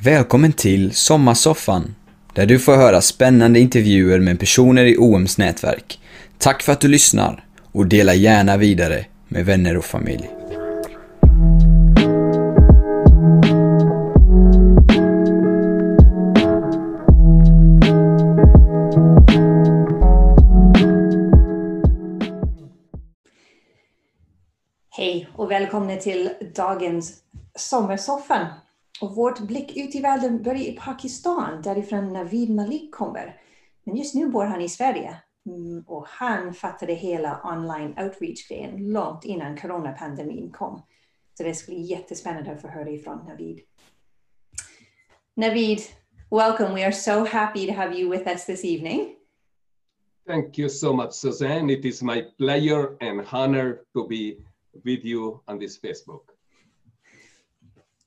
Välkommen till Sommarsoffan, där du får höra spännande intervjuer med personer i OMs nätverk. Tack för att du lyssnar och dela gärna vidare med vänner och familj. Hej och välkomna till dagens Sommarsoffan. Och vårt blick ut i världen börjar i Pakistan, därifrån Navid Malik kommer. Men just nu bor han i Sverige. Mm, och han fattade hela online outreach-grejen långt innan coronapandemin kom. Så det ska bli jättespännande att få höra ifrån Navid. Navid, welcome. We are so happy to have you with us this evening. Thank you so much, Suzanne. It is my pleasure and honor to be with you on this Facebook.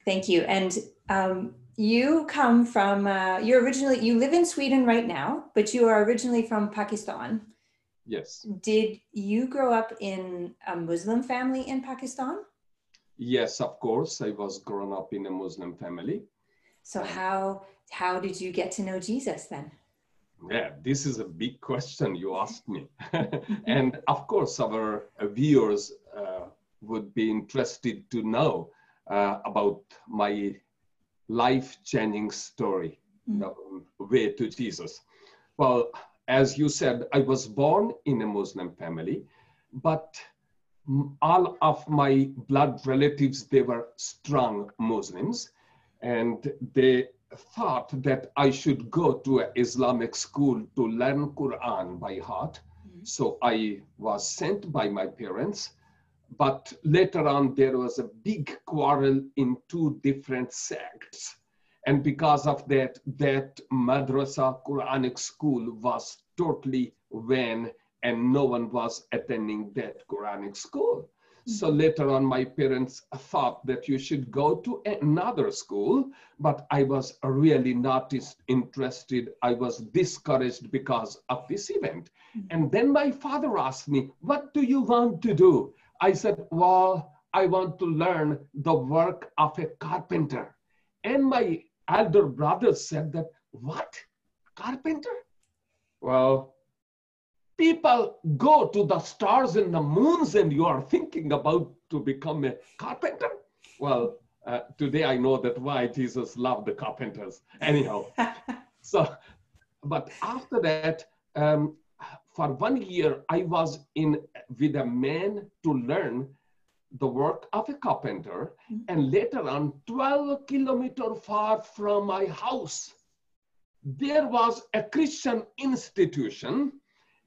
Thank you. And um, you come from, uh, you're originally, you live in Sweden right now, but you are originally from Pakistan. Yes. Did you grow up in a Muslim family in Pakistan? Yes, of course. I was grown up in a Muslim family. So how how did you get to know Jesus then? Yeah, this is a big question you asked me. and of course, our viewers uh, would be interested to know uh, about my life changing story, the way to Jesus. Well, as you said, I was born in a Muslim family, but all of my blood relatives, they were strong Muslims, and they thought that I should go to an Islamic school to learn Quran by heart. Hmm. So I was sent by my parents but later on there was a big quarrel in two different sects. And because of that that madrasa quranic school was totally van and no one was attending that quranic school. So later on my parents thought that you should go to another school but i was really not interested. I was discouraged because of this event. Mm-hmm. And then my father asked me what do you want to do I said, Well, I want to learn the work of a carpenter. And my elder brother said that, What? Carpenter? Well, people go to the stars and the moons, and you are thinking about to become a carpenter? Well, uh, today I know that why Jesus loved the carpenters. Anyhow, so, but after that, um, for one year i was in with a man to learn the work of a carpenter mm-hmm. and later on 12 kilometer far from my house. There was a christian institution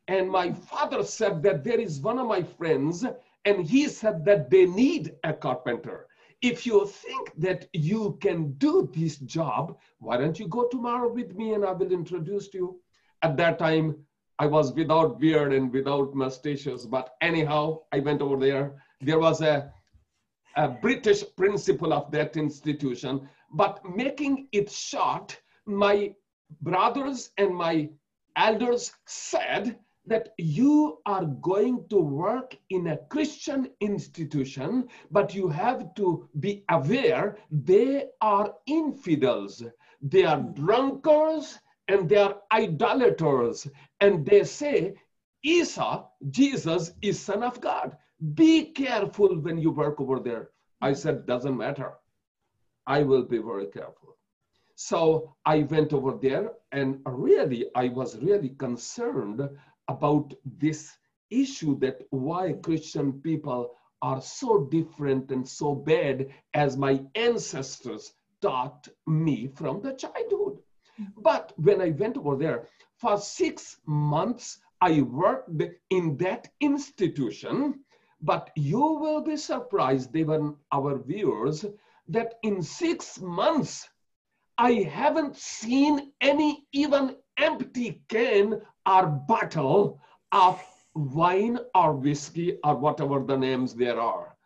and my father said that there is one of my friends and he said that they need a carpenter. If you think that you can do this job why don't you go tomorrow with me and i will introduce you. At that time I was without beard and without mustaches, but anyhow, I went over there. There was a, a British principal of that institution, but making it short, my brothers and my elders said that you are going to work in a Christian institution, but you have to be aware they are infidels, they are drunkards, and they are idolaters and they say Isa, Jesus is son of God. Be careful when you work over there. I said, doesn't matter. I will be very careful. So I went over there and really, I was really concerned about this issue that why Christian people are so different and so bad as my ancestors taught me from the childhood. Mm-hmm. But when I went over there, for six months, I worked in that institution. But you will be surprised, even our viewers, that in six months, I haven't seen any even empty can or bottle of wine or whiskey or whatever the names there are.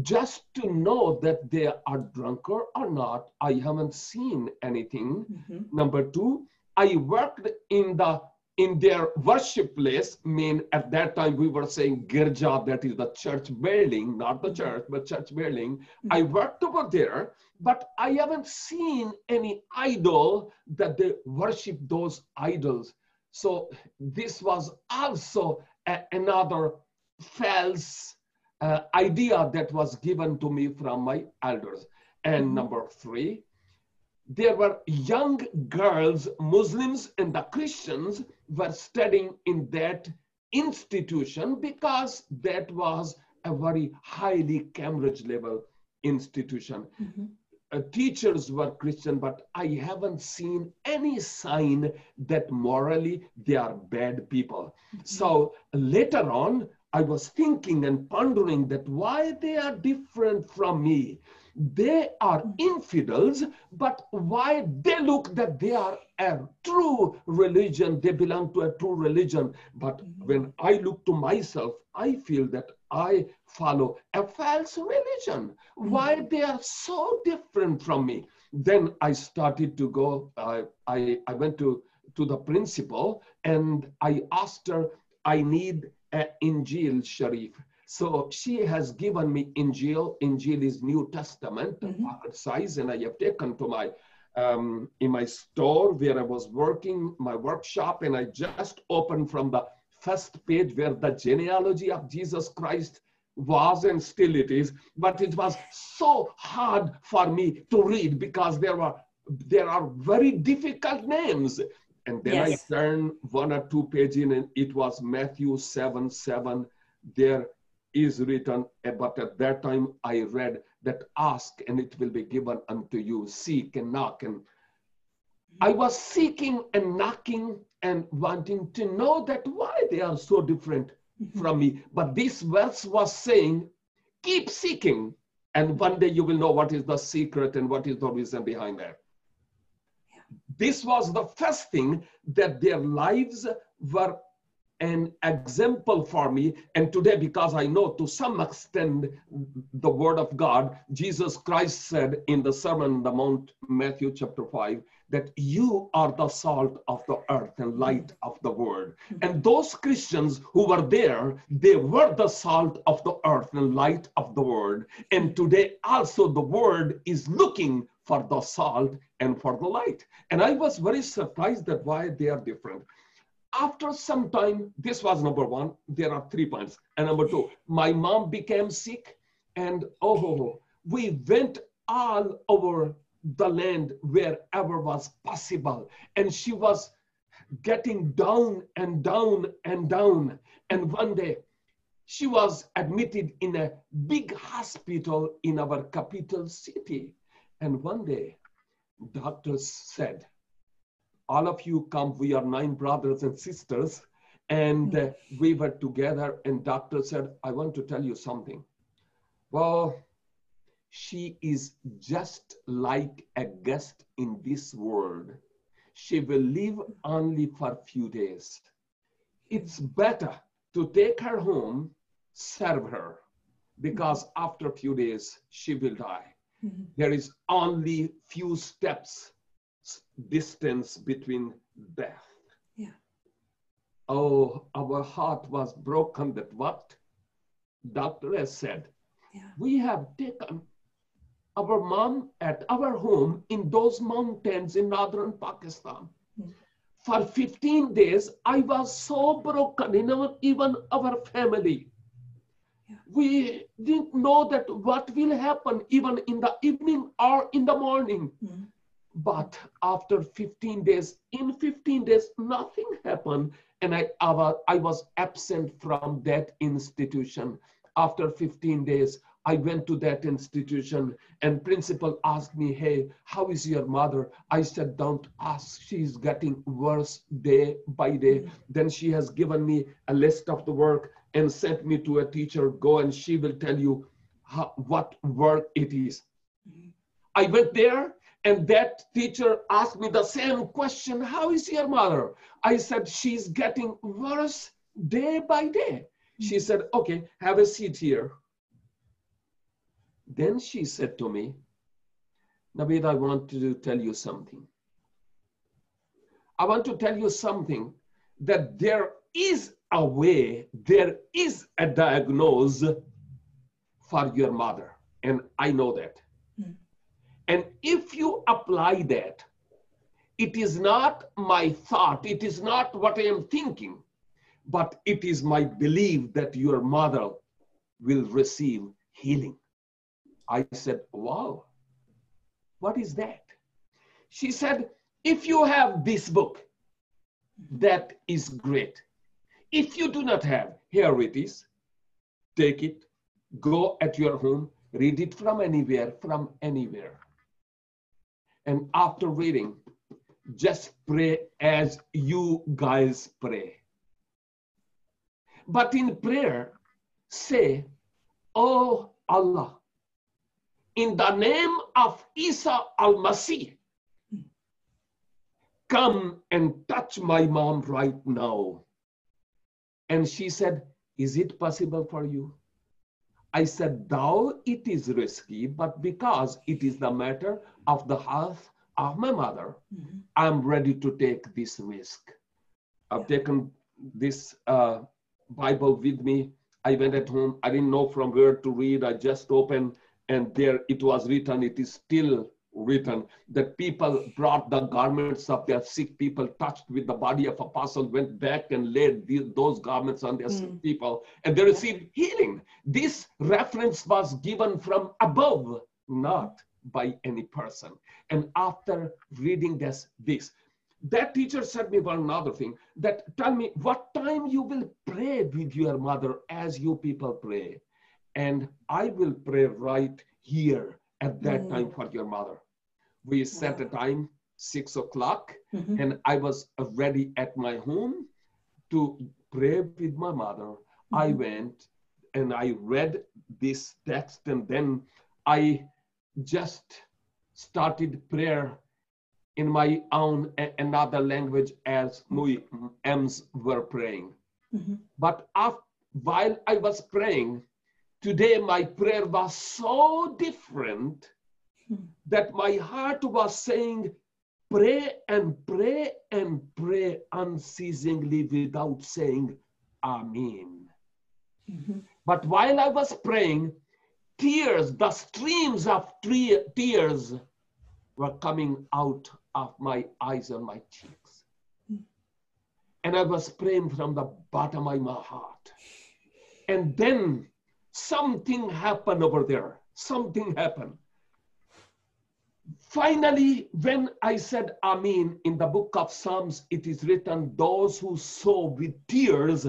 Just to know that they are drunker or not, I haven't seen anything. Mhm. Number two, I worked in the in their worship place, mean at that time we were saying girja, that is the church building, not the church, but church building. I worked over there, but I haven't seen any idol that they worship those idols. So this was also a- another false uh, idea that was given to me from my elders. And number three, there were young girls, Muslims and the Christians were studying in that institution because that was a very highly Cambridge level institution. Uh, teachers were Christian, but I haven't seen any sign that morally they are bad people. So later on, I was thinking and pondering that why they are different from me they are infidels, but why they look that they are a true religion, they belong to a true religion. But when I look to myself, I feel that I follow a false religion. Why they are so different from me? Then I started to go, uh, I, I went to, to the principal and I asked her, I need an Injil Sharif. So she has given me Injil. Injil is New Testament, pocket size, and I have taken to my um, in my store where I was working, my workshop, and I just opened from the first page where the genealogy of Jesus Christ was and still it is. But it was so hard for me to read because there were there are very difficult names. And then Yes. I turned one or two pages in, and it was Matthew 7 7. There is written, eh, but at that time I read that ask and it will be given unto you, seek and knock. And I was seeking and knocking and wanting to know that why they are so different from me. But this verse was saying, keep seeking, and one day you will know what is the secret and what is the reason behind that. This was the first thing that their lives were an example for me. And today, because I know to some extent the word of God, Jesus Christ said in the Sermon on the Mount, Matthew chapter 5, that you are the salt of the earth and light of the world. And those Christians who were there, they were the salt of the earth and light of the world. And today also the world is looking for the salt and for the light. And I was very surprised that why they are different after some time, this was number one. There are three points. And number two, my mom became sick, and oh, oh, oh we went all over the land wherever was possible. And she was getting down and down and down. And one day, she was admitted in a big hospital in our capital city. And one day, doctors said, all of you come we are nine brothers and sisters and uh, we were together. And doctor said i want to tell you something. Well she is just like a guest in this world. She will live only for a few days. It's better to take her home serve her because after a few days she will die there is only few steps distance between death. Yeah. Oh, our heart was broken that what doctor has said. Yeah. We have taken our mom at our home in those mountains in northern Pakistan. Mm. For 15 days, I was so broken in our, even our family. We didn't know that what will happen even in the evening or in the morning. Mhm. But after 15 days, in 15 days, nothing happened. And I, I, was, I was absent from that institution. After 15 days, I went to that institution and principal asked me, hey, how is your mother? I said, don't ask. She's getting worse day by day. Then she has given me a list of the work and sent me to a teacher. Go and she will tell you how, what work it is. I went there and that teacher asked me the same question How is your mother? I said, She's getting worse day by day. She said, Okay, have a seat here. Then she said to me, Naveed, I want to tell you something. I want to tell you something that there is a way, there is a diagnose for your mother. And I know that. Mm. And if you apply that, it is not my thought, it is not what I am thinking, but it is my belief that your mother will receive healing. I said, Wow, what is that? She said, If you have this book, that is great. If you do not have, here it is. Take it, go at your home, read it from anywhere, from anywhere. And after reading, just pray as you guys pray. But in prayer, say, Oh Allah, in the name of Isa al Masih, come and touch my mom right now. And she said, Is it possible for you? I said, Though it is risky, but because it is the matter of the health of my mother, Mhm. I'm ready to take this risk. I've taken this uh, Bible with me. I went at home. I didn't know from where to read. I just opened, and there it was written. It is still written that people brought the garments of their sick people, touched with the body of apostle, went back and laid those garments on their sick Mm. people, and they received healing. This reference was given from above, not by any person. And after reading this, this, that teacher said me one another thing that tell me what time you will pray with your mother as you people pray. And I will pray right here at that Mm. time for your mother. We set a time, six o'clock, Mhm. and I was ready at my home to pray with my mother. I Mhm. went and I read this text, and then I just started prayer in my own a- another language as we M's were praying. Mhm. But af- while I was praying, today my prayer was so different Hmm. that my heart was saying, pray and pray and pray unceasingly without saying Amen. Mhm. But while I was praying, tears, the streams of tre- tears were coming out of my eyes and my cheeks. Mm. And I was praying from the bottom of my heart. And then something happened over there. Something happened. Finally, when I said Amen in the book of Psalms, it is written, Those who sow with tears,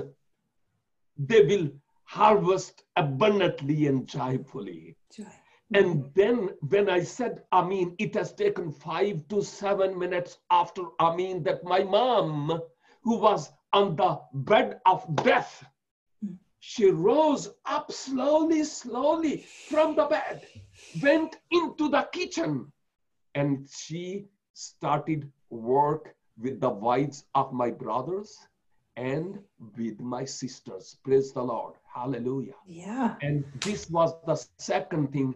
they will harvest abundantly and joyfully. Joy. And then when I said Amen, it has taken five to seven minutes after Amen that my mom, who was on the bed of death. She rose up slowly, slowly from the bed, went into the kitchen, and she started work with the wives of my brothers and with my sisters. Praise the Lord. Hallelujah. Yeah. And this was the second thing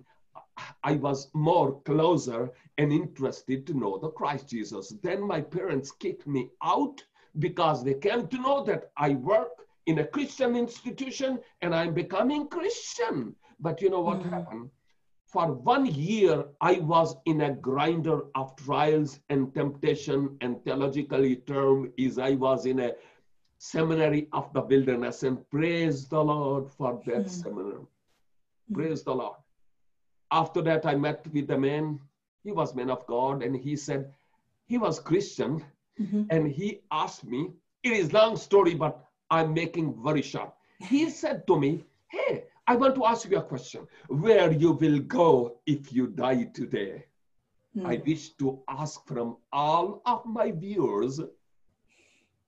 I was more closer and interested to know the Christ Jesus. Then my parents kicked me out because they came to know that I work in a Christian institution and I'm becoming Christian. But you know what Mhm. happened? For one year, I was in a grinder of trials and temptation, and theologically term is I was in a seminary of the wilderness, and praise the Lord for that Mm. seminary. Mm. Praise the Lord. After that, I met with a man. He was man of God, and he said he was Christian, Mhm. and he asked me. It is long story, but I'm making very short. He said to me, "Hey, I want to ask you a question. Where you will go if you die today?" I Mm. wish to ask from all of my viewers,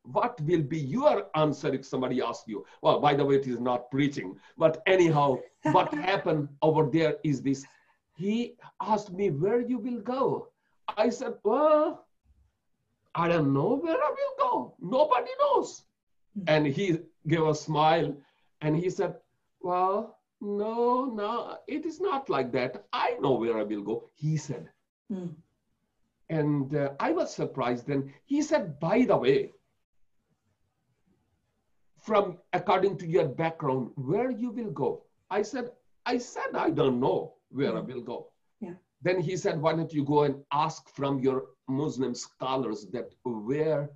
what will be your answer if somebody asks you? Well, by the way, it is not preaching, but anyhow, what happened over there is this. He asked me where you will go. I said, well, I don't know where I will go. Nobody knows. And he gave a smile and he said, well, no, no, it is not like that. I know where I will go. He said, Mm. and uh, I was surprised. then. he said, by the way, from according to your background, where you will go. I said, I said, I don't know where I will go. Yeah. Then he said, why don't you go and ask from your Muslim scholars that where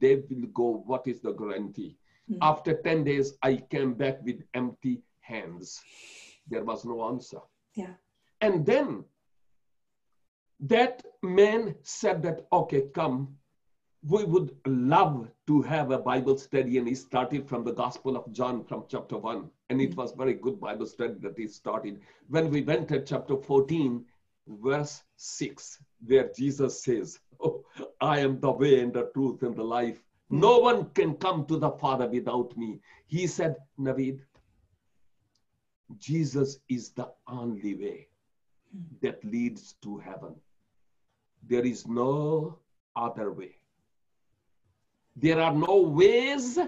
they will go, what is the guarantee? Mhm. After 10 days, I came back with empty hands. There was no answer. Yeah. And then that man said that, okay, come, we would love to have a Bible study. And he started from the Gospel of John from chapter one. And it was very good Bible study that he started. When we went to chapter 14, verse 6, where Jesus says, oh, I am the way and the truth and the life. No one can come to the Father without me. He said, Naveed, Jesus is the only way that leads to heaven. There is no other way. There are no ways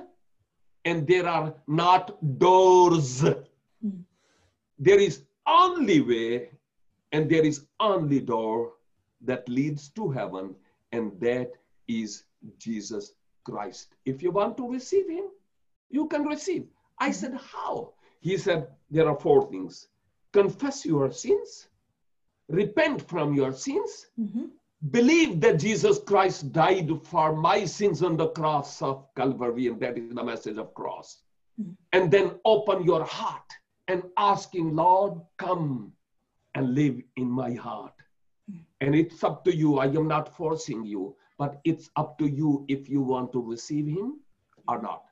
and there are not doors. Mm. There is only way and there is only door that leads to heaven, and that is Jesus Christ. If you want to receive him, you can receive. I said, How? He said, There are four things confess your sins, repent from your sins, Mhm. believe that Jesus Christ died for my sins on the cross of Calvary, and that is the message of cross. Mhm. And then open your heart and asking, Lord, come and live in my heart. And it's up to you. I am not forcing you, but it's up to you if you want to receive him or not.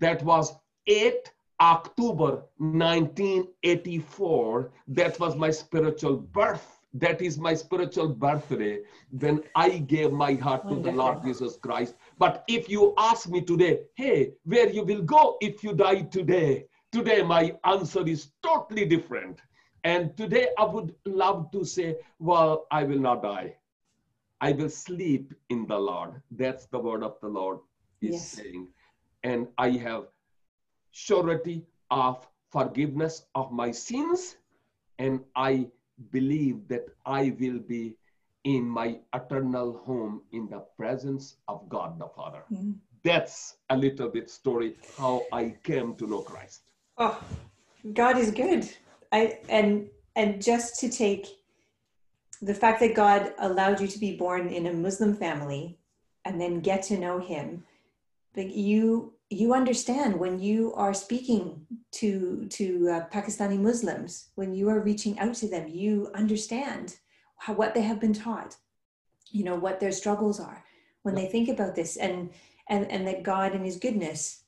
That was 8 October 1984. That was my spiritual birth. That is my spiritual birthday when I gave my heart to the Lord Jesus Christ. But if you ask me today, hey, where you will go if you die today? Today, my answer is totally different. And today, I would love to say, well, I will not die. I will sleep in the Lord. That's the word of the Lord is Yes. saying. And I have surety of forgiveness of my sins. And I believe that I will be in my eternal home in the presence of God the Father. Mhm. That's a little bit story how I came to know Christ. Oh, God is good. I and and just to take the fact that God allowed you to be born in a Muslim family and then get to know Him, like you you understand when you are speaking to to uh, Pakistani Muslims, when you are reaching out to them, you understand how, what they have been taught, you know what their struggles are when they think about this, and and and that God in His goodness,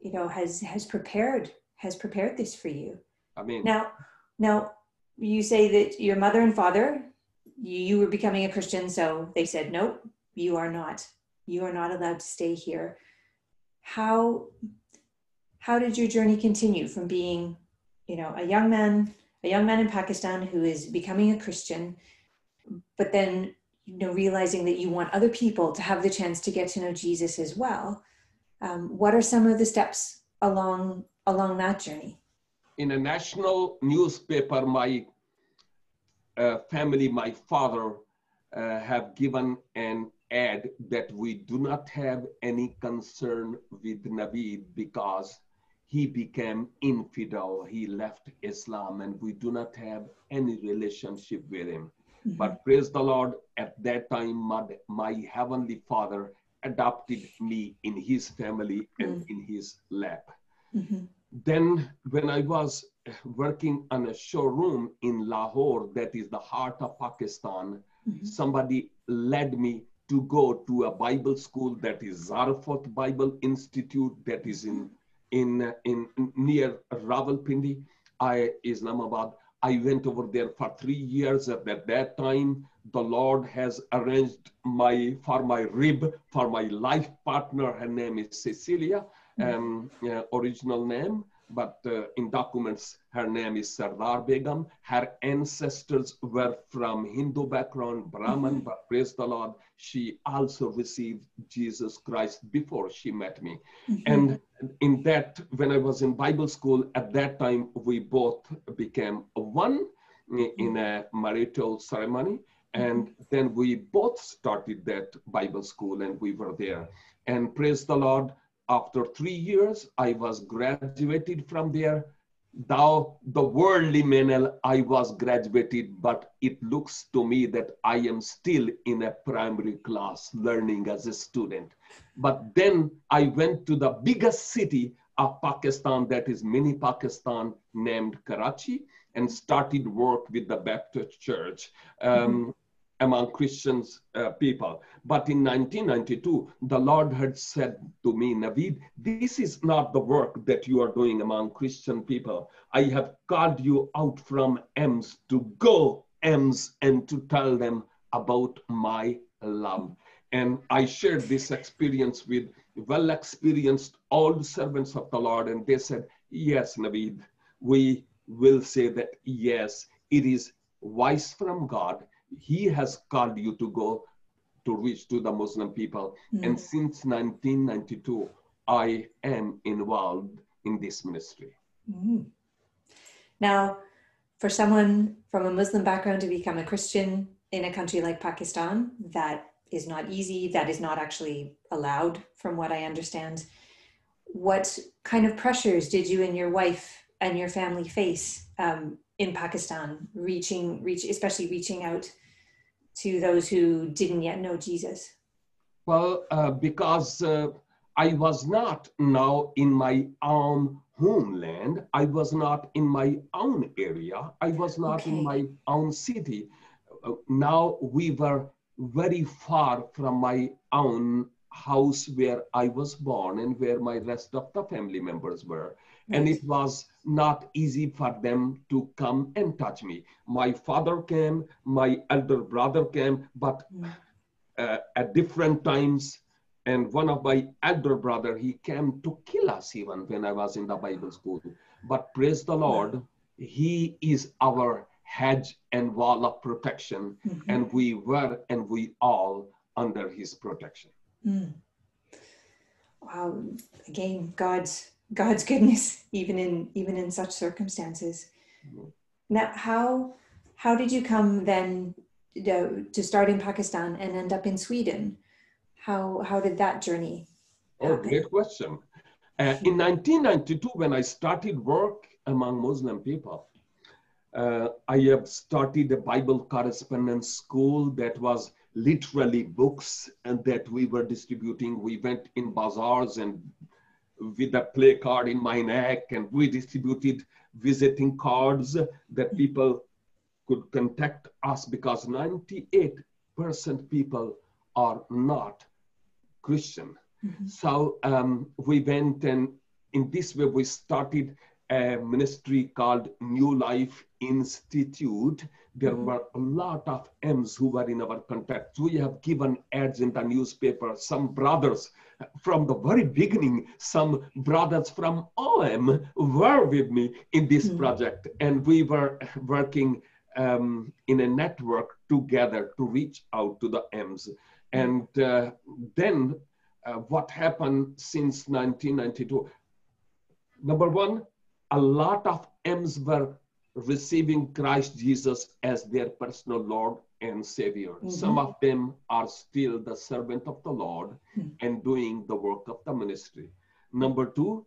you know, has has prepared has prepared this for you. I mean, Now, now you say that your mother and father, you, were becoming a Christian, so they said, nope, you are not. You are not allowed to stay here. How how did your journey continue from being, you know, a young man, a young man in Pakistan who is becoming a Christian, but then you know realizing that you want other people to have the chance to get to know Jesus as well? Um, what are some of the steps along along that journey? In a national newspaper, my uh, family, my father, uh, have given an ad that we do not have any concern with Naveed because he became infidel. He left Islam, and we do not have any relationship with him. But praise the Lord, at that time, my, my heavenly father adopted me in his family and in his lap Mhm. Then when I was working on a showroom in Lahore, that is the heart of Pakistan, mm-hmm. somebody led me to go to a Bible school that is Zarephath Bible Institute that is in in in near Rawalpindi, I Islamabad. I went over there for three years. At that, that time, the Lord has arranged my for my rib for my life partner. Her name is Cecilia, um, uh, original name, but uh, in documents her name is Sardar Begum. Her ancestors were from Hindu background, Brahman, but praise the Lord, she also received Jesus Christ before she met me. And in that, when I was in Bible school, at that time, we both became one in a marital ceremony. And then we both started that Bible school and we were there. And praise the Lord, after three years, I was graduated from there. Now the worldly manner, I was graduated, but it looks to me that I am still in a primary class learning as a student. But then I went to the biggest city of Pakistan, that is mini Pakistan, named Karachi, and started work with the Baptist Church. Um, among Christians uh, people. But in 1992, the Lord had said to me, Naveed, this is not the work that you are doing among Christian people. I have called you out from M's to go M's and to tell them about my love. And I shared this experience with well experienced old servants of the Lord, and they said, Yes, Naveed, we will say that yes, it is wise from God he has called you to go to reach to the Muslim people. Mm. And since 1992, I am involved in this ministry. Mm. Now, for someone from a Muslim background to become a Christian in a country like Pakistan, that is not easy. That is not actually allowed, from what I understand. What kind of pressures did you and your wife and your family face um, in Pakistan, reaching, reach, especially reaching out to those who didn't yet know Jesus? Well, uh, because uh, I was not now in my own homeland. I was not in my own area. I was not okay. in my own city. Uh, now we were very far from my own house where I was born and where my rest of the family members were. And it was not easy for them to come and touch me. My father came, my elder brother came, but mm. uh, at different times. And one of my elder brother, he came to kill us even when I was in the Bible school. But praise the Lord, he is our hedge and wall of protection. Mm-hmm. And we were and we all under his protection. Mm. Wow. Again, God's God's goodness, even in even in such circumstances. Mm-hmm. Now, how how did you come then to start in Pakistan and end up in Sweden? How how did that journey? Oh, happen? Oh, great question. Uh, in 1992, when I started work among Muslim people, uh, I have started a Bible correspondence school that was literally books and that we were distributing. We went in bazaars and with a play card in my neck and we distributed visiting cards that people could contact us because 98% people are not Christian. Mm-hmm. So um, we went and in this way we started a ministry called New Life Institute. There were a lot of M's who were in our contact. We have given ads in the newspaper. Some brothers from the very beginning, some brothers from OM were with me in this mm-hmm. project, and we were working um, in a network together to reach out to the M's. And uh, then uh, what happened since 1992? Number one, a lot of M's were receiving Christ Jesus as their personal Lord and Savior. Mm-hmm. Some of them are still the servant of the Lord mm-hmm. and doing the work of the ministry. Number two,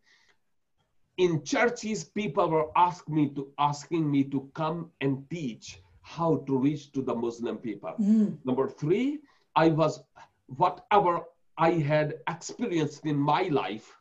in churches, people were asking me to asking me to come and teach how to reach to the Muslim people. Mm-hmm. Number three, I was whatever I had experienced in my life,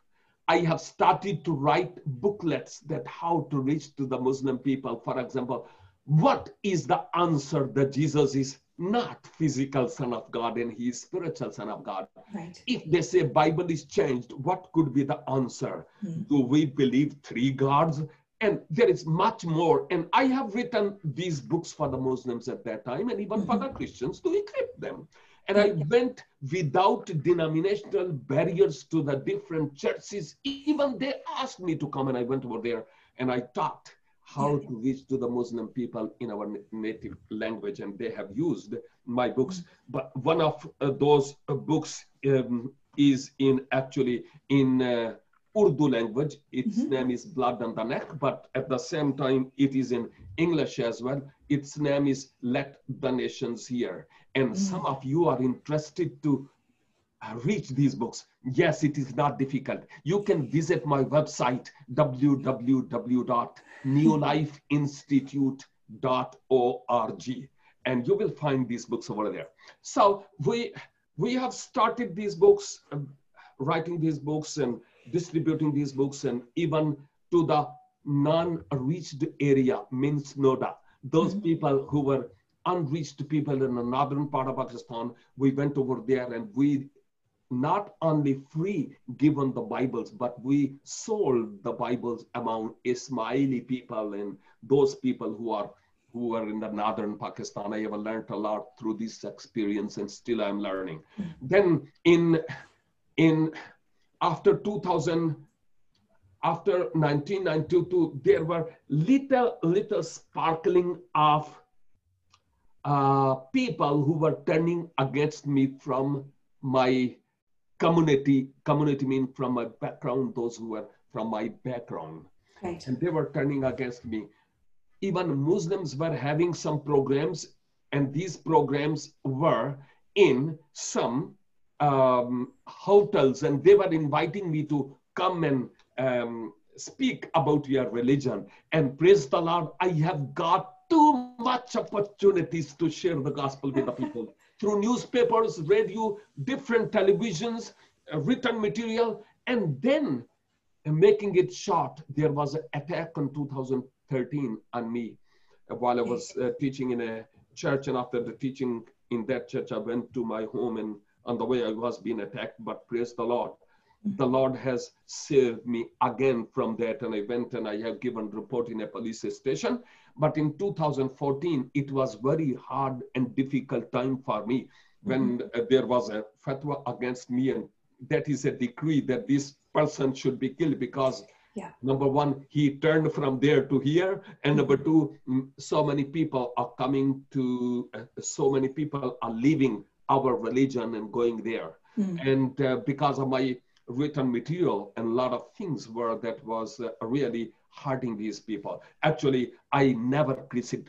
I have started to write booklets that how to reach to the Muslim people. For example, what is the answer that Jesus is not physical son of God and he is spiritual son of God? Right. If they say Bible is changed, what could be the answer? Hmm. Do we believe three gods? And there is much more. And I have written these books for the Muslims at that time and even mm-hmm. for the Christians to equip them. And I went without denominational barriers to the different churches. Even they asked me to come and I went over there and I taught how to reach to the Muslim people in our native language, and they have used my books. But one of uh, those uh, books um, is in actually in uh, Urdu language. Its mm-hmm. name is Blood on the Neck, but at the same time, it is in English as well. Its name is Let the Nations Hear. And mm-hmm. some of you are interested to uh, reach these books, yes, it is not difficult. You can visit my website, www.newlifeinstitute.org, and you will find these books over there. So we, we have started these books, uh, writing these books and distributing these books, and even to the non-reached area, means Noda, those mm-hmm. people who were unreached people in the northern part of Pakistan, we went over there and we not only free given the Bibles, but we sold the Bibles among Ismaili people and those people who are who are in the northern Pakistan. I have learned a lot through this experience and still I'm learning. Mm-hmm. Then in in after 2000 after 1992 there were little little sparkling of uh, people who were turning against me from my community, community mean from my background, those who were from my background. Right. And they were turning against me. Even Muslims were having some programs, and these programs were in some um, hotels, and they were inviting me to come and um, speak about your religion. And praise the Lord, I have got too much opportunities to share the gospel with the people through newspapers, radio, different televisions, uh, written material, and then uh, making it short, there was an attack in 2013 on me uh, while I was uh, teaching in a church. And after the teaching in that church, I went to my home and on the way I was being attacked, but praise the Lord. The Lord has saved me again from that. And I went and I have given report in a police station. But in 2014, it was very hard and difficult time for me when mm-hmm. there was a fatwa against me and that is a decree that this person should be killed because yeah. number one he turned from there to here and number two so many people are coming to uh, so many people are leaving our religion and going there mm. and uh, because of my written material and a lot of things were that was uh, really hurting these people. Actually, I never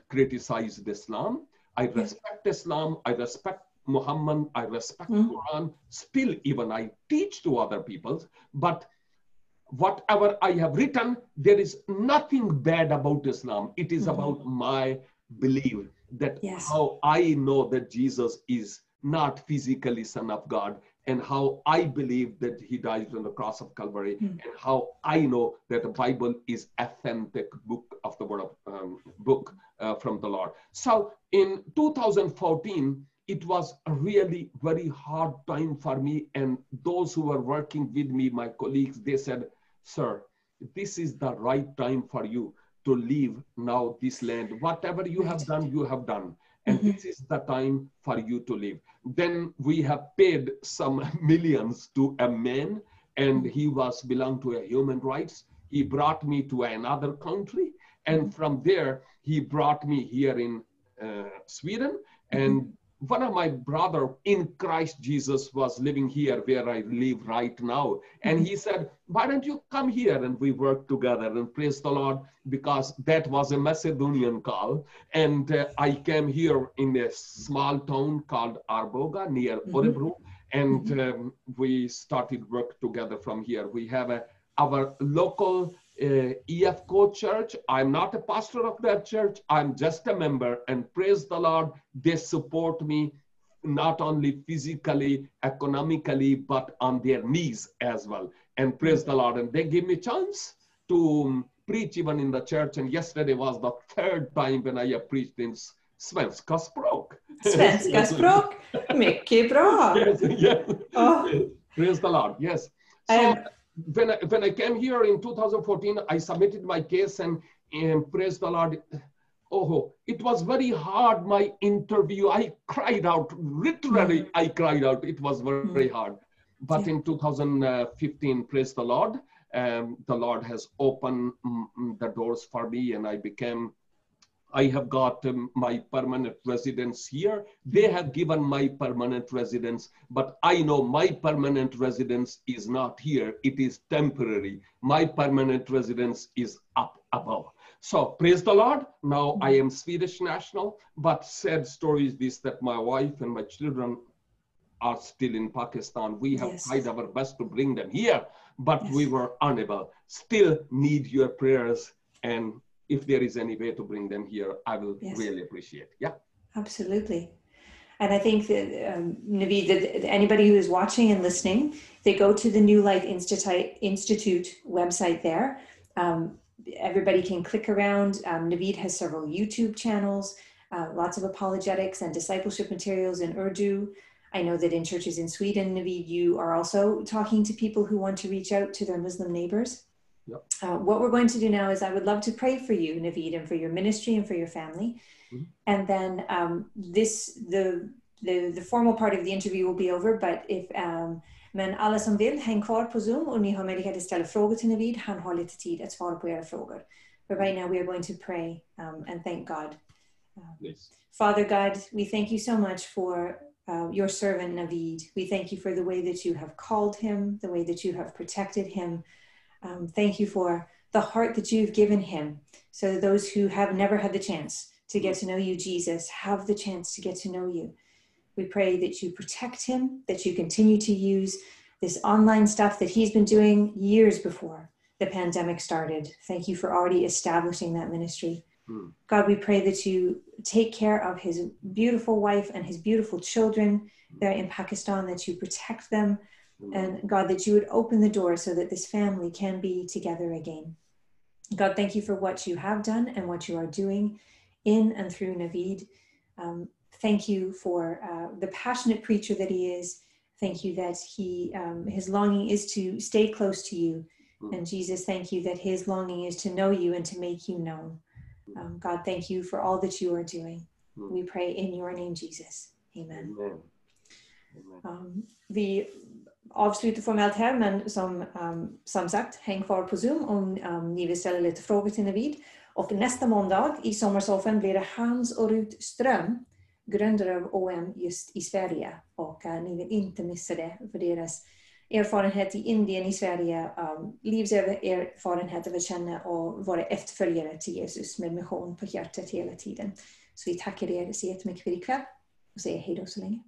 criticized Islam. I respect Islam. I respect Muhammad. I respect mm. Quran. Still, even I teach to other people. But whatever I have written, there is nothing bad about Islam. It is mm. about my belief that yes. how I know that Jesus is not physically Son of God and how I believe that he died on the cross of Calvary, mm. and how I know that the Bible is authentic book of the word of um, book uh, from the Lord. So in 2014, it was a really very hard time for me, and those who were working with me, my colleagues, they said, "Sir, this is the right time for you to leave now this land. Whatever you have done, you have done." And mm-hmm. this is the time for you to live. Then we have paid some millions to a man, and he was belong to a human rights. He brought me to another country, and mm-hmm. from there he brought me here in uh, Sweden, and mm-hmm one of my brother in Christ Jesus was living here where I live right now. And he said, why don't you come here? And we worked together and praise the Lord because that was a Macedonian call. And uh, I came here in a small town called Arboga near mm-hmm. Örebro. And mm-hmm. um, we started work together from here. We have a, our local uh, EFK church. I'm not a pastor of that church. I'm just a member. And praise the Lord, they support me not only physically, economically, but on their knees as well. And praise the Lord. And they give me chance to um, preach even in the church. And yesterday was the third time when I have preached in svenska språk. Svenska språk, mycket bra. Yes, yes. Oh. Praise the Lord, yes. So, um, when I, when I came here in 2014, I submitted my case and, and praise the Lord. Oh, it was very hard, my interview. I cried out, literally, mm-hmm. I cried out. It was very, very mm-hmm. hard. But in 2015, praise the Lord, um, the Lord has opened mm, the doors for me and I became I have got um, my permanent residence here. They have given my permanent residence, but I know my permanent residence is not here. It is temporary. My permanent residence is up above. So praise the Lord. Now I am Swedish national, but sad story is this that my wife and my children are still in Pakistan. We have Yes. tried our best to bring them here, but Yes. we were unable. Still need your prayers. And if there is any way to bring them here, I will Yes. really appreciate. Yeah. Absolutely. And I think that, um, Naveed, that anybody who is watching and listening, they go to the New Life Institute, Institute website there. Um, everybody can click around. Um, Naveed has several YouTube channels, uh, lots of apologetics and discipleship materials in Urdu. I know that in churches in Sweden, Naveed, you are also talking to people who want to reach out to their Muslim neighbors. Yep. Uh, what we're going to do now is I would love to pray for you, Naveed, and for your ministry and for your family. And then um, this, the, the, the formal part of the interview will be over, but if, um, men alla som vill, häng kvar på Zoom och ni har möjlighet att ställa frågor till Navid. Han har lite tid att svara på era frågor. But right now we are going to pray um, and thank God. Please. Father God, we thank you so much for uh, your servant Navid. We thank you for the way that you have called him, the way that you have protected him. Um, thank you for the heart that you've given him so that those who have never had the chance to get to know you, Jesus, have the chance to get to know you. We pray that you protect him, that you continue to use this online stuff that he's been doing years before the pandemic started. Thank you for already establishing that ministry. Mm. God, we pray that you take care of his beautiful wife and his beautiful children there in Pakistan, that you protect them, and God, that you would open the door so that this family can be together again. God, thank you for what you have done and what you are doing in and through Navid. Um, thank you for uh, the passionate preacher that he is. Thank you that he um, his longing is to stay close to you. Mm. And Jesus, thank you that his longing is to know you and to make you known. Um, God, thank you for all that you are doing. Mm. We pray in your name, Jesus. Amen. Amen. Amen. Um, avsluta formellt här, men som, um, som sagt, häng kvar på Zoom om um, ni vill ställa lite frågor till Navid. Och nästa måndag i Sommarsoffan blir det Hans och Rut Ström, grundare av OM just i Sverige. Och uh, ni vill inte missa det för deras erfarenhet i Indien, i Sverige, um, livserfarenhet av att känna och vara efterföljare till Jesus med mission på hjärtat hela tiden. Så vi tackar er så jättemycket för ikväll och säger hej då så länge.